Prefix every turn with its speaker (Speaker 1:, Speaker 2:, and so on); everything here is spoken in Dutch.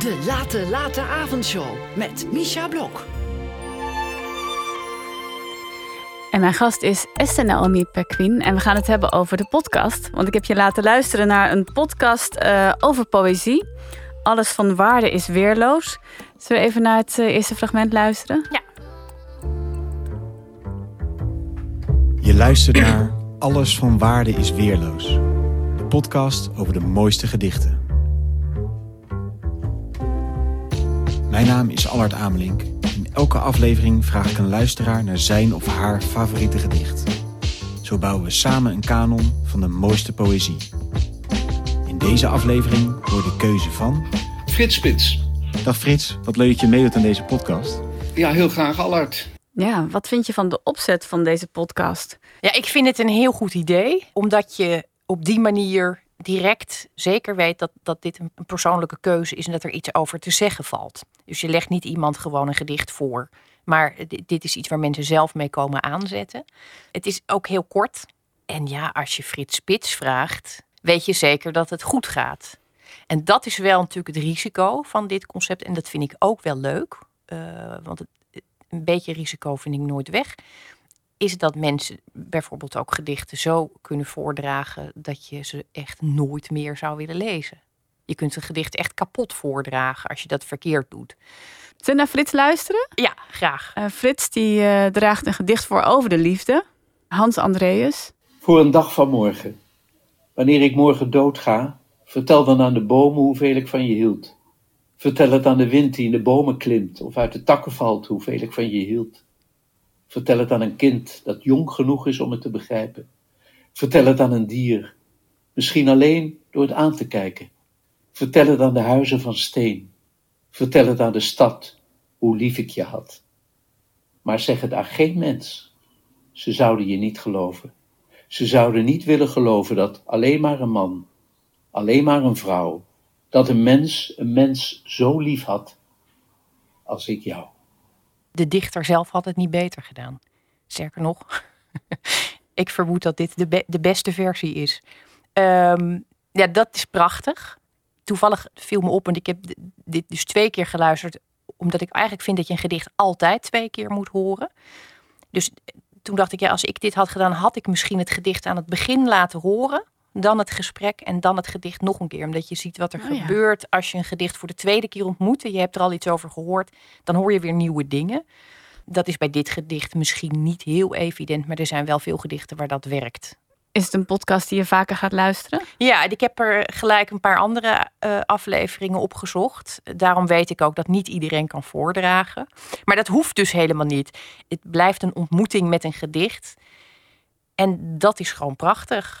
Speaker 1: De Late Late Avondshow met Misha Blok.
Speaker 2: En mijn gast is Esther Naomi Perquin. En we gaan het hebben over de podcast. Want ik heb je laten luisteren naar een podcast uh, over poëzie. Alles van waarde is weerloos. Zullen we even naar het uh, eerste fragment luisteren?
Speaker 3: Ja.
Speaker 4: Je luistert naar Alles van waarde is weerloos. De podcast over de mooiste gedichten. Mijn naam is Allard Amelink. In elke aflevering vraag ik een luisteraar naar zijn of haar favoriete gedicht. Zo bouwen we samen een kanon van de mooiste poëzie. In deze aflevering hoor de keuze van...
Speaker 5: Frits Spits.
Speaker 4: Dag Frits, wat leuk dat je meedoet aan deze podcast.
Speaker 5: Ja, heel graag Allard.
Speaker 2: Ja, wat vind je van de opzet van deze podcast?
Speaker 3: Ja, ik vind het een heel goed idee, omdat je op die manier direct zeker weet dat, dat dit een, persoonlijke keuze is en dat er iets over te zeggen valt. Dus je legt niet iemand gewoon een gedicht voor. Maar dit is iets waar mensen zelf mee komen aanzetten. Het is ook heel kort. En ja, als je Frits Spits vraagt, weet je zeker dat het goed gaat. En dat is wel natuurlijk het risico van dit concept. En dat vind ik ook wel leuk. Uh, want het, een beetje risico vind ik nooit weg is dat mensen bijvoorbeeld ook gedichten zo kunnen voordragen dat je ze echt nooit meer zou willen lezen. Je kunt een gedicht echt kapot voordragen als je dat verkeerd doet.
Speaker 2: Zullen we naar Frits luisteren?
Speaker 3: Ja, graag.
Speaker 2: Uh, Frits die uh, draagt een gedicht voor over de liefde. Hans Andreas.
Speaker 5: Voor een dag van morgen. Wanneer ik morgen doodga, vertel dan aan de bomen hoeveel ik van je hield. Vertel het aan de wind die in de bomen klimt of uit de takken valt hoeveel ik van je hield. Vertel het aan een kind dat jong genoeg is om het te begrijpen. Vertel het aan een dier, misschien alleen door het aan te kijken. Vertel het aan de huizen van steen. Vertel het aan de stad, hoe lief ik je had. Maar zeg het aan geen mens. Ze zouden je niet geloven. Ze zouden niet willen geloven dat alleen maar een man, alleen maar een vrouw, dat een mens een mens zo lief had als ik jou
Speaker 3: de dichter zelf had het niet beter gedaan. Sterker nog, ik vermoed dat dit de, beste versie is. Ehm, ja, dat is prachtig. Toevallig viel me op, en ik heb dit dus twee keer geluisterd, omdat ik eigenlijk vind dat je een gedicht altijd twee keer moet horen. Dus toen dacht ik, ja, als ik dit had gedaan, had ik misschien het gedicht aan het begin laten horen dan het gesprek en dan het gedicht nog een keer. Omdat je ziet wat er oh gebeurt als je een gedicht voor de tweede keer ontmoet. En je hebt er al iets over gehoord. Dan hoor je weer nieuwe dingen. Dat is bij dit gedicht misschien niet heel evident. Maar er zijn wel veel gedichten waar dat werkt.
Speaker 2: Is het een podcast die je vaker gaat luisteren?
Speaker 3: Ja, ik heb er gelijk een paar andere uh, afleveringen opgezocht. Daarom weet ik ook dat niet iedereen kan voordragen. Maar dat hoeft dus helemaal niet. Het blijft een ontmoeting met een gedicht. En dat is gewoon prachtig.